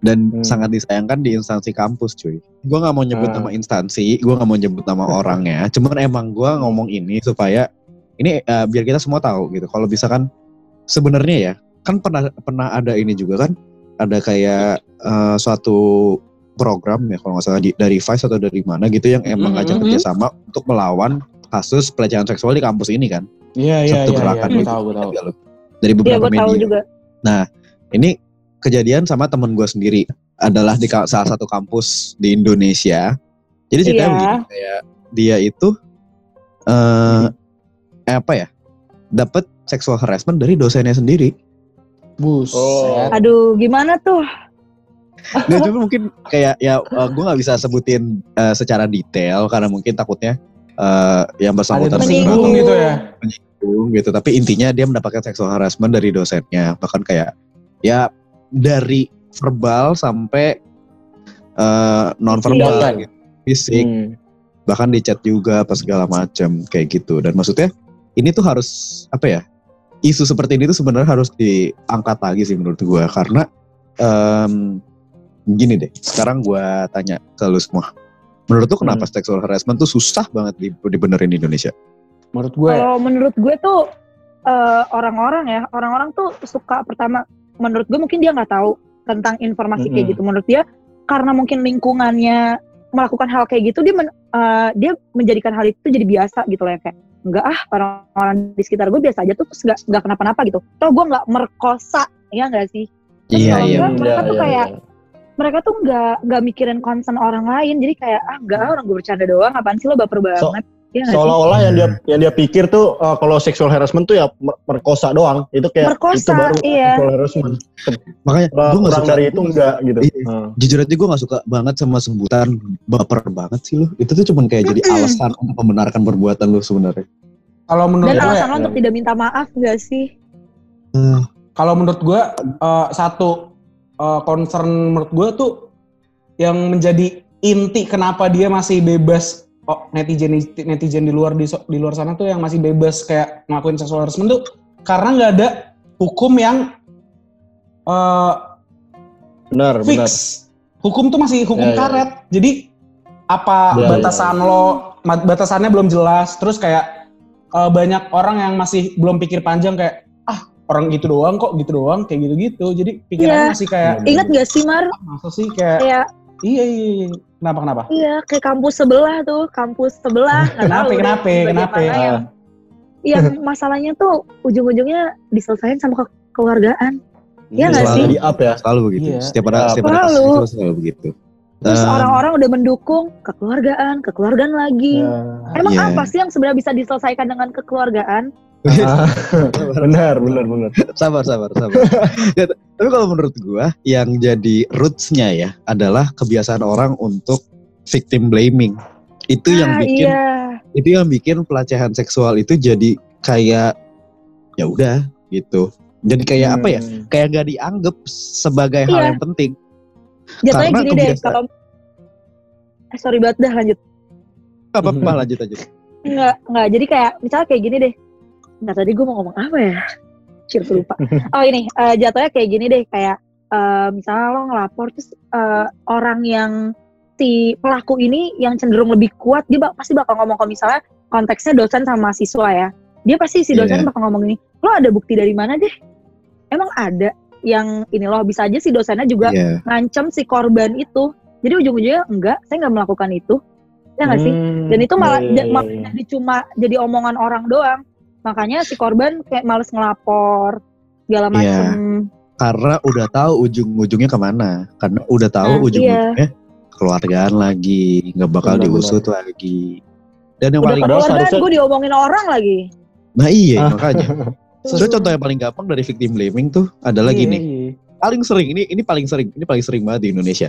dan Hmm. sangat disayangkan di instansi kampus cuy. Gue nggak mau nyebut Hmm. nama instansi, gue nggak mau nyebut nama orangnya, cuman emang gue ngomong ini supaya ini eh, biar kita semua tahu gitu. Kalau misalkan sebenarnya ya, kan pernah pernah ada ini juga kan, ada kayak eh, suatu program ya kalau nggak salah di- dari Vice atau dari mana gitu yang emang Mhm, ngajak mhm. kerjasama untuk melawan kasus pelecehan seksual di kampus ini kan Iya, iya, satu iya. gerakan Gue gitu. tahu, gue tahu. Lu? dari iya beberapa gue tahu media. juga. Ini kejadian sama temen gue sendiri adalah di salah satu kampus di Indonesia. Jadi ceritanya Iya. begini, kayak dia itu eh apa ya? Dapat seksual harassment dari dosennya sendiri. Buset. Oh. Aduh, gimana tuh? Nggak cuma mungkin kayak ya gue nggak bisa sebutin eh, secara detail karena mungkin takutnya eh yang bersangkutan tersinggung gitu ya. menyinggung gitu. Tapi intinya dia mendapatkan seksual harassment dari dosennya. Bahkan kayak ya dari verbal sampai eh non verbal gitu. fisik Hmm. bahkan di chat juga apa segala macam kayak gitu dan maksudnya ini tuh harus apa ya isu seperti ini tuh sebenarnya harus diangkat lagi sih menurut gua. Karena em, gini deh sekarang gua tanya ke lu semua. Menurut lu kenapa sexual harassment tuh susah banget di, dibenerin di Indonesia? Menurut gue, Kalau menurut gue tuh eh, orang-orang ya, orang-orang tuh suka pertama menurut gue mungkin dia nggak tahu tentang informasi kayak Mm-mm. gitu. Menurut dia karena mungkin lingkungannya melakukan hal kayak gitu dia men- eh, dia menjadikan hal itu jadi biasa gitu loh ya kayak enggak ah orang-orang di sekitar gue biasa aja tuh terus nggak nggak kenapa-napa gitu. Toh gue nggak merkosa ya nggak sih? iya kalau iya enggak, Hmm, mereka tuh ya, kayak ya. mereka tuh nggak nggak mikirin concern orang lain jadi kayak ah enggak ah, orang gue bercanda doang apaan sih lo baper So- banget ya nggak seolah-olah yang dia yang dia pikir tuh uh, kalau sexual harassment tuh ya mer- merkosa doang itu kayak Merkosa, itu baru iya. sexual harassment makanya Kurang- gue nggak suka dari itu enggak gitu Iya. Hmm. jujur aja gue gak suka banget sama sebutan baper banget sih lu itu tuh cuman kayak jadi Mm-mm. alasan untuk membenarkan perbuatan lu sebenarnya kalau menurut dan gue, alasan lo ya. untuk tidak minta maaf gak sih kalau menurut gue eh, satu eh, concern menurut gue tuh yang menjadi inti kenapa dia masih bebas oh, netizen netizen di luar di, di luar sana tuh yang masih bebas kayak ngelakuin sexual harassment tuh karena nggak ada hukum yang eh, benar fix. benar Hukum tuh masih hukum Ya, ya, ya. karet. Jadi apa Ya, ya, batasan lo ma- batasannya belum jelas. Terus kayak eh, banyak orang yang masih belum pikir panjang kayak ah orang gitu doang kok gitu doang kayak gitu-gitu. Jadi pikirannya Iya. masih kayak ingat gak sih Mar ah, masa sih kayak kayak iya iya, iya. kenapa kenapa? iya kayak kampus sebelah tuh kampus sebelah nggak Kenapa, tahu deh kenapa, kenapa? yang yang masalahnya tuh ujung-ujungnya diselesaikan sama ke- keluargaan Iya nggak selalu sih? di up ya selalu begitu Iya. setiap ada setiap ada kasus selalu. itu selalu begitu terus Um, orang-orang udah mendukung kekeluargaan kekeluargaan lagi Ya. emang Iya. apa sih yang sebenarnya bisa diselesaikan dengan kekeluargaan Ah, benar benar benar. sabar sabar. Sabar Ya, tapi kalau menurut gua yang jadi rootsnya ya adalah kebiasaan orang untuk victim blaming. Itu yang Ah, bikin iya. itu yang bikin pelecehan seksual itu jadi kayak ya udah gitu. Jadi kayak apa ya? Hmm. kayak gak dianggap sebagai hal Iya. yang penting. Jatuhnya karena gini deh kebiasaan- kalau eh, sorry banget dah lanjut. Apa apa lanjut aja Enggak, enggak. Jadi kayak misalnya kayak gini deh. Enggak tadi gue mau ngomong apa ya? Cir lupa. Oh ini eh, jatuhnya kayak gini deh kayak eh, misalnya lo ngelapor terus eh, orang yang si pelaku ini yang cenderung lebih kuat dia bak- pasti bakal ngomong kalau misalnya konteksnya dosen sama mahasiswa ya. Dia pasti si dosen Iya. bakal ngomong ini, lo ada bukti dari mana deh? Emang ada yang ini loh bisa aja si dosennya juga Iya. ngancam si korban itu. Jadi ujung-ujungnya enggak, saya nggak melakukan itu. Ya nggak sih? Hmm, dan itu malah iya, malah iya. jadi cuma jadi omongan orang doang makanya si korban kayak males ngelapor segala Iya. macem karena udah tahu ujung-ujungnya ke mana karena udah tahu Nah, ujung-ujungnya keluargaan lagi nggak bakal Benar, diusut lagi dan yang udah paling Padahal keluarga seharusnya- gue diomongin orang lagi nah iya Ah. makanya Sebenarnya contoh yang paling gampang dari victim blaming tuh adalah Iya, gini iya. paling sering ini ini paling sering ini paling sering banget di Indonesia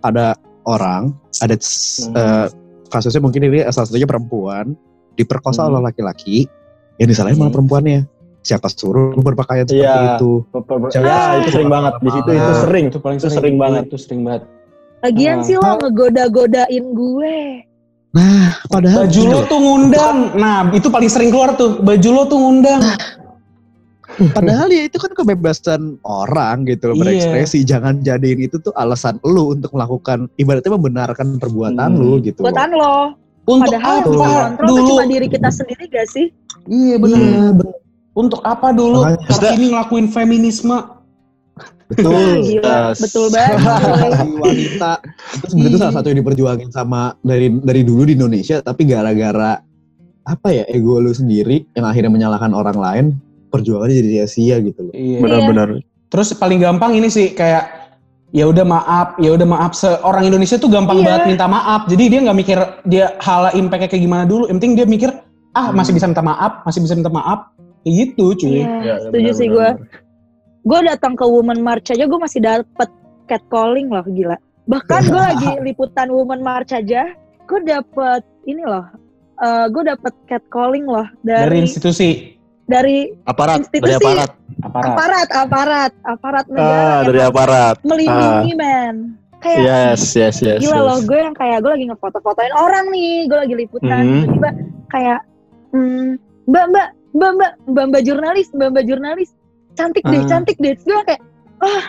ada orang ada Hmm. eh, kasusnya mungkin ini salah satunya perempuan diperkosa Hmm. oleh laki-laki yang disalahin malah Hmm. perempuannya siapa suruh lu berpakaian seperti Iya. itu Ya, itu sering banget. Di situ itu Ah. sering. itu paling Itu sering banget. itu sering banget Lagian Ah. sih lo ngegoda-godain gue. nah padahal baju lo tuh ngundang nah itu paling sering keluar tuh baju lo tuh ngundang Padahal ya itu kan kebebasan orang gitu loh Iya. berekspresi. Jangan jadiin itu tuh alasan lu untuk melakukan ibaratnya membenarkan perbuatan Hmm. lu gitu. loh. Buatan lo. untuk Padahal yang apa kontrol dulu cuma diri kita sendiri gak sih? Iya benar untuk apa dulu Kartini ngelakuin feminisme Betul. Gila, Yes. betul banget. Wanita itu sebenarnya salah satu yang diperjuangin sama dari dari dulu di Indonesia tapi gara-gara apa ya ego lu sendiri yang akhirnya menyalahkan orang lain perjuangannya jadi sia-sia gitu loh. iya Benar-benar. terus paling gampang ini sih kayak ya udah maaf ya udah maaf seorang Indonesia tuh gampang Iya. banget minta maaf jadi dia nggak mikir dia hal impactnya kayak gimana dulu yang penting dia mikir ah masih bisa minta maaf masih bisa minta maaf kayak gitu cuy Iya, Ya, setuju sih gue. Gue datang ke Women March aja gue masih dapet catcalling loh gila. Bahkan gue lagi liputan Women March aja, gue dapet ini loh, gue dapet catcalling loh dari dari institusi dari Aparat, Institusi. dari aparat. aparat aparat aparat aparat negara Ah, dari aparat. melindungi men. Kayak Yes, yes, yes. gila yes. loh gue yang kayak gue lagi ngefoto-fotoin orang nih, gue lagi liputan Mhm. tiba-tiba kayak hmm, mbak mbak mbak mbak mbak mbak jurnalis mbak mbak jurnalis cantik deh Ah. cantik deh Terus gue kayak ah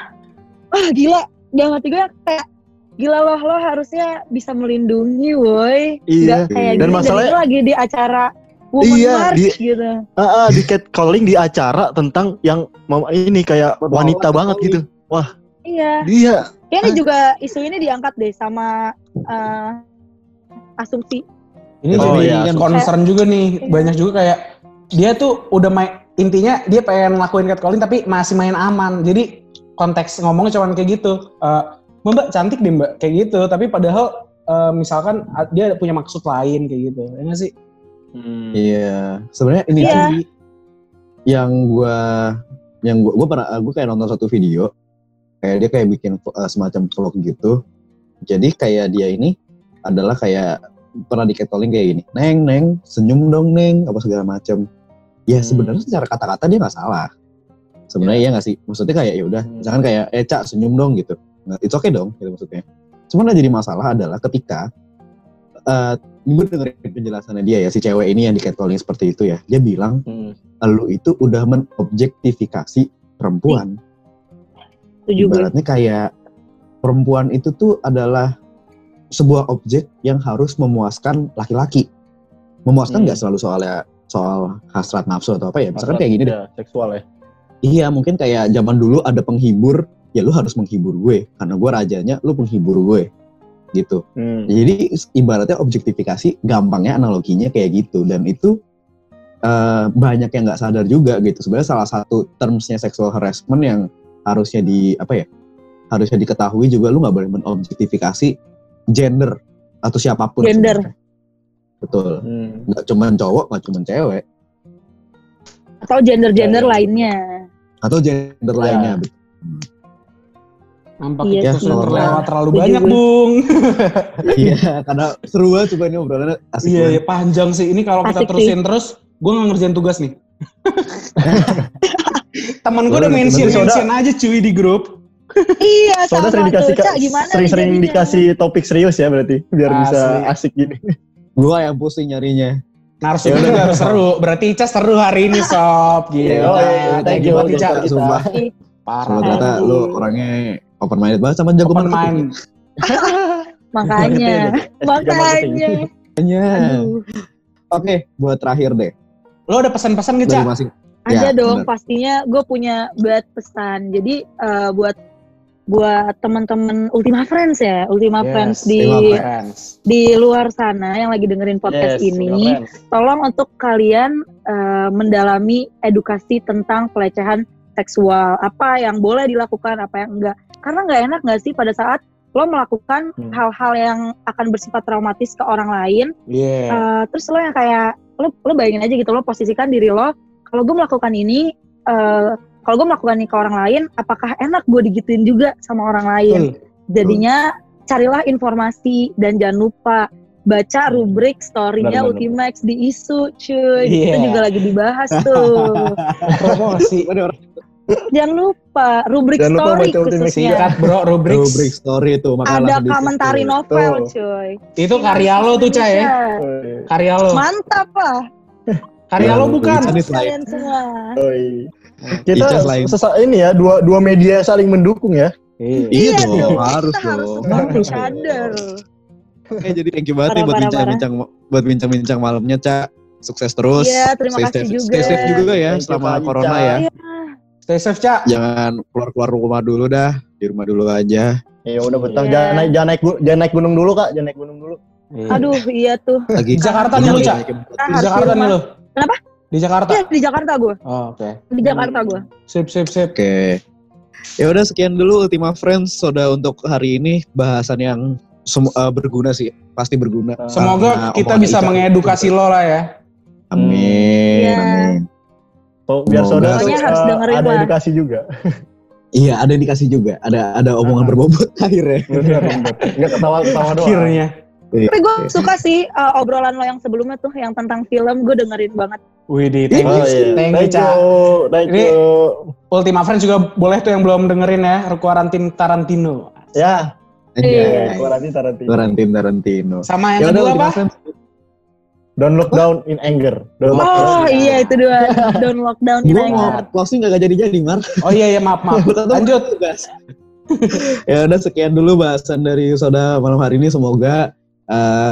ah gila dalam hati gue kayak gila loh lo harusnya bisa melindungi woi Iya. Nggak kayak Dan gini masalahnya- dan lagi di acara Women Iya, March di- gitu Ah, ah, di catcalling di acara tentang yang ini kayak wanita banget catcalling. gitu. iya Iya. kayaknya Ah. juga isu ini diangkat deh sama eh, asumsi ini Oh, jadi iya. concern juga nih banyak juga kayak dia tuh udah main intinya dia pengen ngelakuin catcalling tapi masih main aman jadi konteks ngomongnya cuma kayak gitu Eh, mbak cantik deh mbak kayak gitu tapi padahal eh, misalkan dia punya maksud lain kayak gitu ya nggak sih Hmm. Iya, sebenarnya ini Iya. sih yang gua yang gua gua pernah gua kayak nonton satu video kayak dia kayak bikin uh, semacam vlog gitu. Jadi kayak dia ini adalah kayak pernah di catcalling kayak gini, neng neng senyum dong neng apa segala macam. Ya Hmm. sebenarnya secara kata-kata dia nggak salah. Sebenarnya ya nggak sih, maksudnya kayak ya udah, Hmm. misalkan kayak eh cak senyum dong gitu. Nah, itu oke dong gitu maksudnya. Cuman yang jadi masalah adalah ketika eh gue dengerin penjelasannya dia ya si cewek ini yang di catcalling seperti itu ya dia bilang Hmm. lu itu udah menobjektifikasi perempuan setuju gue ibaratnya kayak perempuan itu tuh adalah sebuah objek yang harus memuaskan laki-laki memuaskan Hmm. nggak selalu soalnya soal hasrat nafsu atau apa ya misalkan kayak gini deh Ya, seksual ya. iya mungkin kayak zaman dulu ada penghibur ya lu harus menghibur gue karena gue rajanya lu penghibur gue gitu Hmm. Jadi ibaratnya objektifikasi gampangnya analoginya kayak gitu dan itu eh, banyak yang nggak sadar juga gitu. Sebenarnya salah satu termsnya sexual harassment yang harusnya di apa ya harusnya diketahui juga lu nggak boleh menobjektifikasi gender atau siapa pun. Gender. sebenarnya. Betul. Hmm. Nggak cuman cowok, nggak cuman cewek atau gender-gender Ya, ya. lainnya atau gender Ya. lainnya. nampak Iya itu sih. sudah terlewat terlalu banyak bung Iya, karena seru banget coba ini obrolannya asik iya banget. iya, panjang sih ini kalau kita terusin terus gue nggak ngerjain tugas nih temen gue udah mention mention aja cuy di grup iya Soalnya sama sering dikasih Cak, gimana sering-sering jadinya? dikasih topik serius ya berarti biar bisa Asli. asik gini. Gua yang pusing nyarinya. narasumber juga harus seru berarti Ica seru hari ini sob gitu Oh, iya, thank you buat Ica. Sumpah. parah Soalnya ternyata lu orangnya open minded banget sama jago open mind makanya S3 makanya Makanya. Aduh. Oke, buat terakhir deh. lo ada pesan-pesan gak Dari Ca? masing ada Ya, dong bener. pastinya gue punya buat pesan jadi eh, buat buat teman-teman Ultima Friends ya Ultima Yes, Friends di Friends. di luar sana yang lagi dengerin podcast Yes, ini tolong untuk kalian eh, mendalami edukasi tentang pelecehan seksual apa yang boleh dilakukan apa yang enggak karena nggak enak nggak sih pada saat lo melakukan Hmm. hal-hal yang akan bersifat traumatis ke orang lain Iya. Eh, terus lo yang kayak lo lo bayangin aja gitu lo posisikan diri lo kalau gue melakukan ini eh, kalau gue melakukan ini ke orang lain apakah enak gue digituin juga sama orang lain Betul. jadinya carilah informasi dan jangan lupa baca rubrik story-nya. Ultimax di isu cuy itu Iya. juga lagi dibahas tuh Promosi. jangan lupa rubrik Jangan lupa story baca Ultimax. khususnya Singkat bro, rubrik. Rubrik story itu makalah ada komentari novel Tuh. cuy Itu karya lo tuh, Ca ya? Karya lo. mantap lah Karya lo bukan. Nih selain kalian semua Oi. Kita sesa- ini ya dua dua media saling mendukung ya. Iya. Iya Iya dong, dong, harus kita harus dong. Harus other Oke, jadi thank you banget nih buat bincang-bincang buat bincang-bincang malamnya, Cak. Sukses terus. Iya, terima Stay kasih safe- juga. Stay safe juga ya Thank you, selama Kak corona ya. Iya. Stay safe, Ca. Jangan keluar-keluar rumah dulu dah. Di rumah dulu aja. Ya udah betah. Iya. Jangan naik jangan naik jangan naik gunung dulu kak. Jangan naik gunung dulu. aduh iya tuh Lagi Di Jakarta nih lu, Cak. Di Jakarta nih lo. Kenapa? Di Jakarta. Iya di Jakarta gue Oh, oke. di Jakarta gue Sip, sip, sip. Oke. Ya udah sekian dulu Ultima Friends Soda untuk hari ini bahasan yang semu- eh, berguna sih, pasti berguna. Semoga Karena kita bisa Ica- mengedukasi lo lah ya. Amin. Iya. Amin. So, biar saudara tuh, Pokoknya harus eh, dengerin ada lah. edukasi juga. Iya, ada yang dikasih juga. Ada ada omongan Ah. berbobot akhirnya. Enggak ketawa ketawa doang. Akhirnya. tapi gue suka sih uh, obrolan lo yang sebelumnya tuh yang tentang film gue dengerin banget Wih, di thank Oh, you, iya. thank you, Thank Ca. you. Thank Ini- you. Ultima Friends juga boleh tuh yang belum dengerin ya, Requarantin Tarantino. Ya. Anjay. Quarantine Tarantino. Tarantino Tarantino. Sama yang Ya udah kedua apa? Friends. Don't look down in anger. Don't look oh down. iya itu dua down lockdown in Gue mau anger closing gak jadi-jadi, Mar. Oh iya, iya maaf, maaf. Lanjut. ya udah sekian dulu bahasan dari Soda malam hari ini. Semoga eh,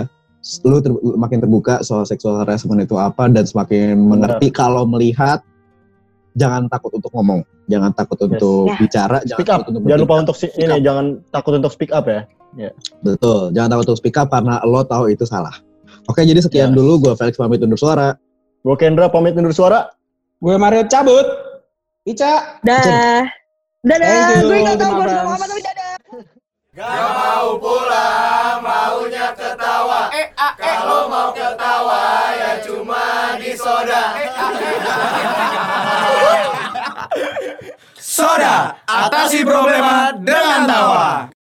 lu ter- makin terbuka soal seksual harassment itu apa dan semakin mengerti kalau melihat jangan takut untuk ngomong, jangan takut untuk Ya. bicara, jangan Speak up. takut untuk Jangan lupa untuk si- Speak ini up. jangan takut untuk speak up ya. Betul, jangan takut untuk speak up karena lo tahu itu salah. Oke, jadi sekian Ya. dulu. Gue Felix pamit undur suara. Gue Kendra pamit undur suara. Gue Mario cabut. Ica. dah dadah Thank you, gue nggak tahu Ultima gue harus Friends. ngomong apa tapi dadah Soda, atasi problema dengan tawa.